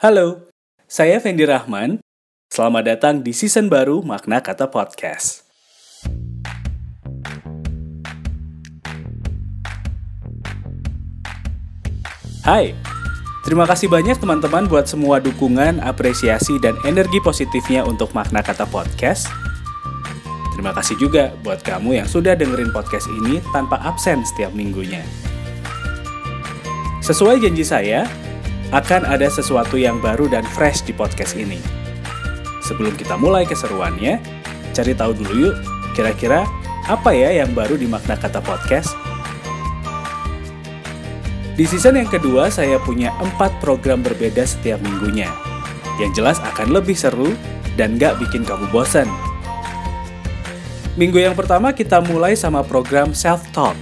Halo, saya Fendi Rahman. Selamat datang di season baru Makna Kata Podcast. Hai, terima kasih banyak teman-teman buat semua dukungan, apresiasi, dan energi positifnya untuk Makna Kata Podcast. Terima kasih juga buat kamu yang sudah dengerin podcast ini tanpa absen setiap minggunya. Sesuai janji saya, akan ada sesuatu yang baru dan fresh di podcast ini. Sebelum kita mulai keseruannya, cari tahu dulu yuk, kira-kira apa ya yang baru di makna kata podcast? Di season yang kedua, saya punya empat program berbeda setiap minggunya. Yang jelas akan lebih seru dan gak bikin kamu bosan. Minggu yang pertama kita mulai sama program Self Talk.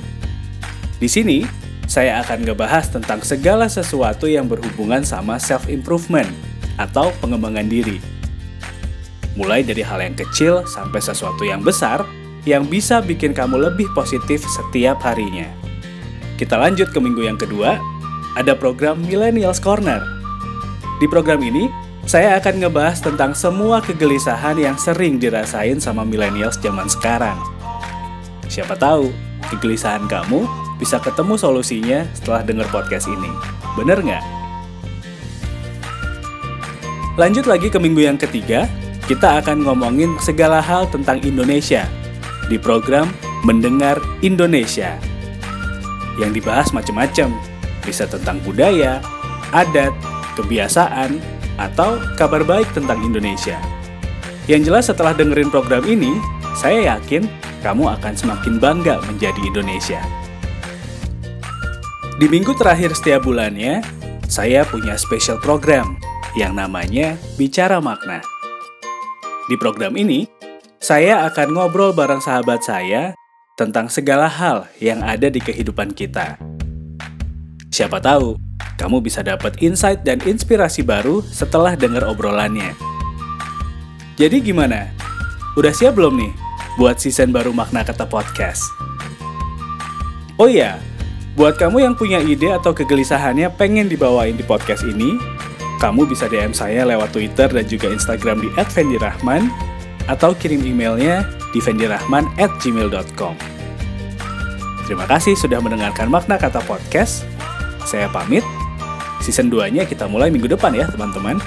Di sini, saya akan ngebahas tentang segala sesuatu yang berhubungan sama self-improvement atau pengembangan diri. Mulai dari hal yang kecil sampai sesuatu yang besar yang bisa bikin kamu lebih positif setiap harinya. Kita lanjut ke minggu yang kedua, ada program Millennials Corner. Di program ini, saya akan ngebahas tentang semua kegelisahan yang sering dirasain sama millennials zaman sekarang. Siapa tahu, kegelisahan kamu bisa ketemu solusinya setelah denger podcast ini. Bener nggak? Lanjut lagi ke minggu yang ketiga, kita akan ngomongin segala hal tentang Indonesia di program Mendengar Indonesia. Yang dibahas macam-macam, bisa tentang budaya, adat, kebiasaan, atau kabar baik tentang Indonesia. Yang jelas setelah dengerin program ini, saya yakin kamu akan semakin bangga menjadi Indonesia. Di minggu terakhir setiap bulannya, saya punya special program yang namanya Bicara Makna. Di program ini, saya akan ngobrol bareng sahabat saya tentang segala hal yang ada di kehidupan kita. Siapa tahu, kamu bisa dapat insight dan inspirasi baru setelah dengar obrolannya. Jadi gimana? Udah siap belum nih buat season baru Makna Kata Podcast? Oh iya, Buat kamu yang punya ide atau kegelisahannya pengen dibawain di podcast ini, kamu bisa DM saya lewat Twitter dan juga Instagram di @fendirahman atau kirim emailnya di fendirahman@gmail.com. Terima kasih sudah mendengarkan makna kata podcast. Saya pamit. Season 2-nya kita mulai minggu depan ya, teman-teman.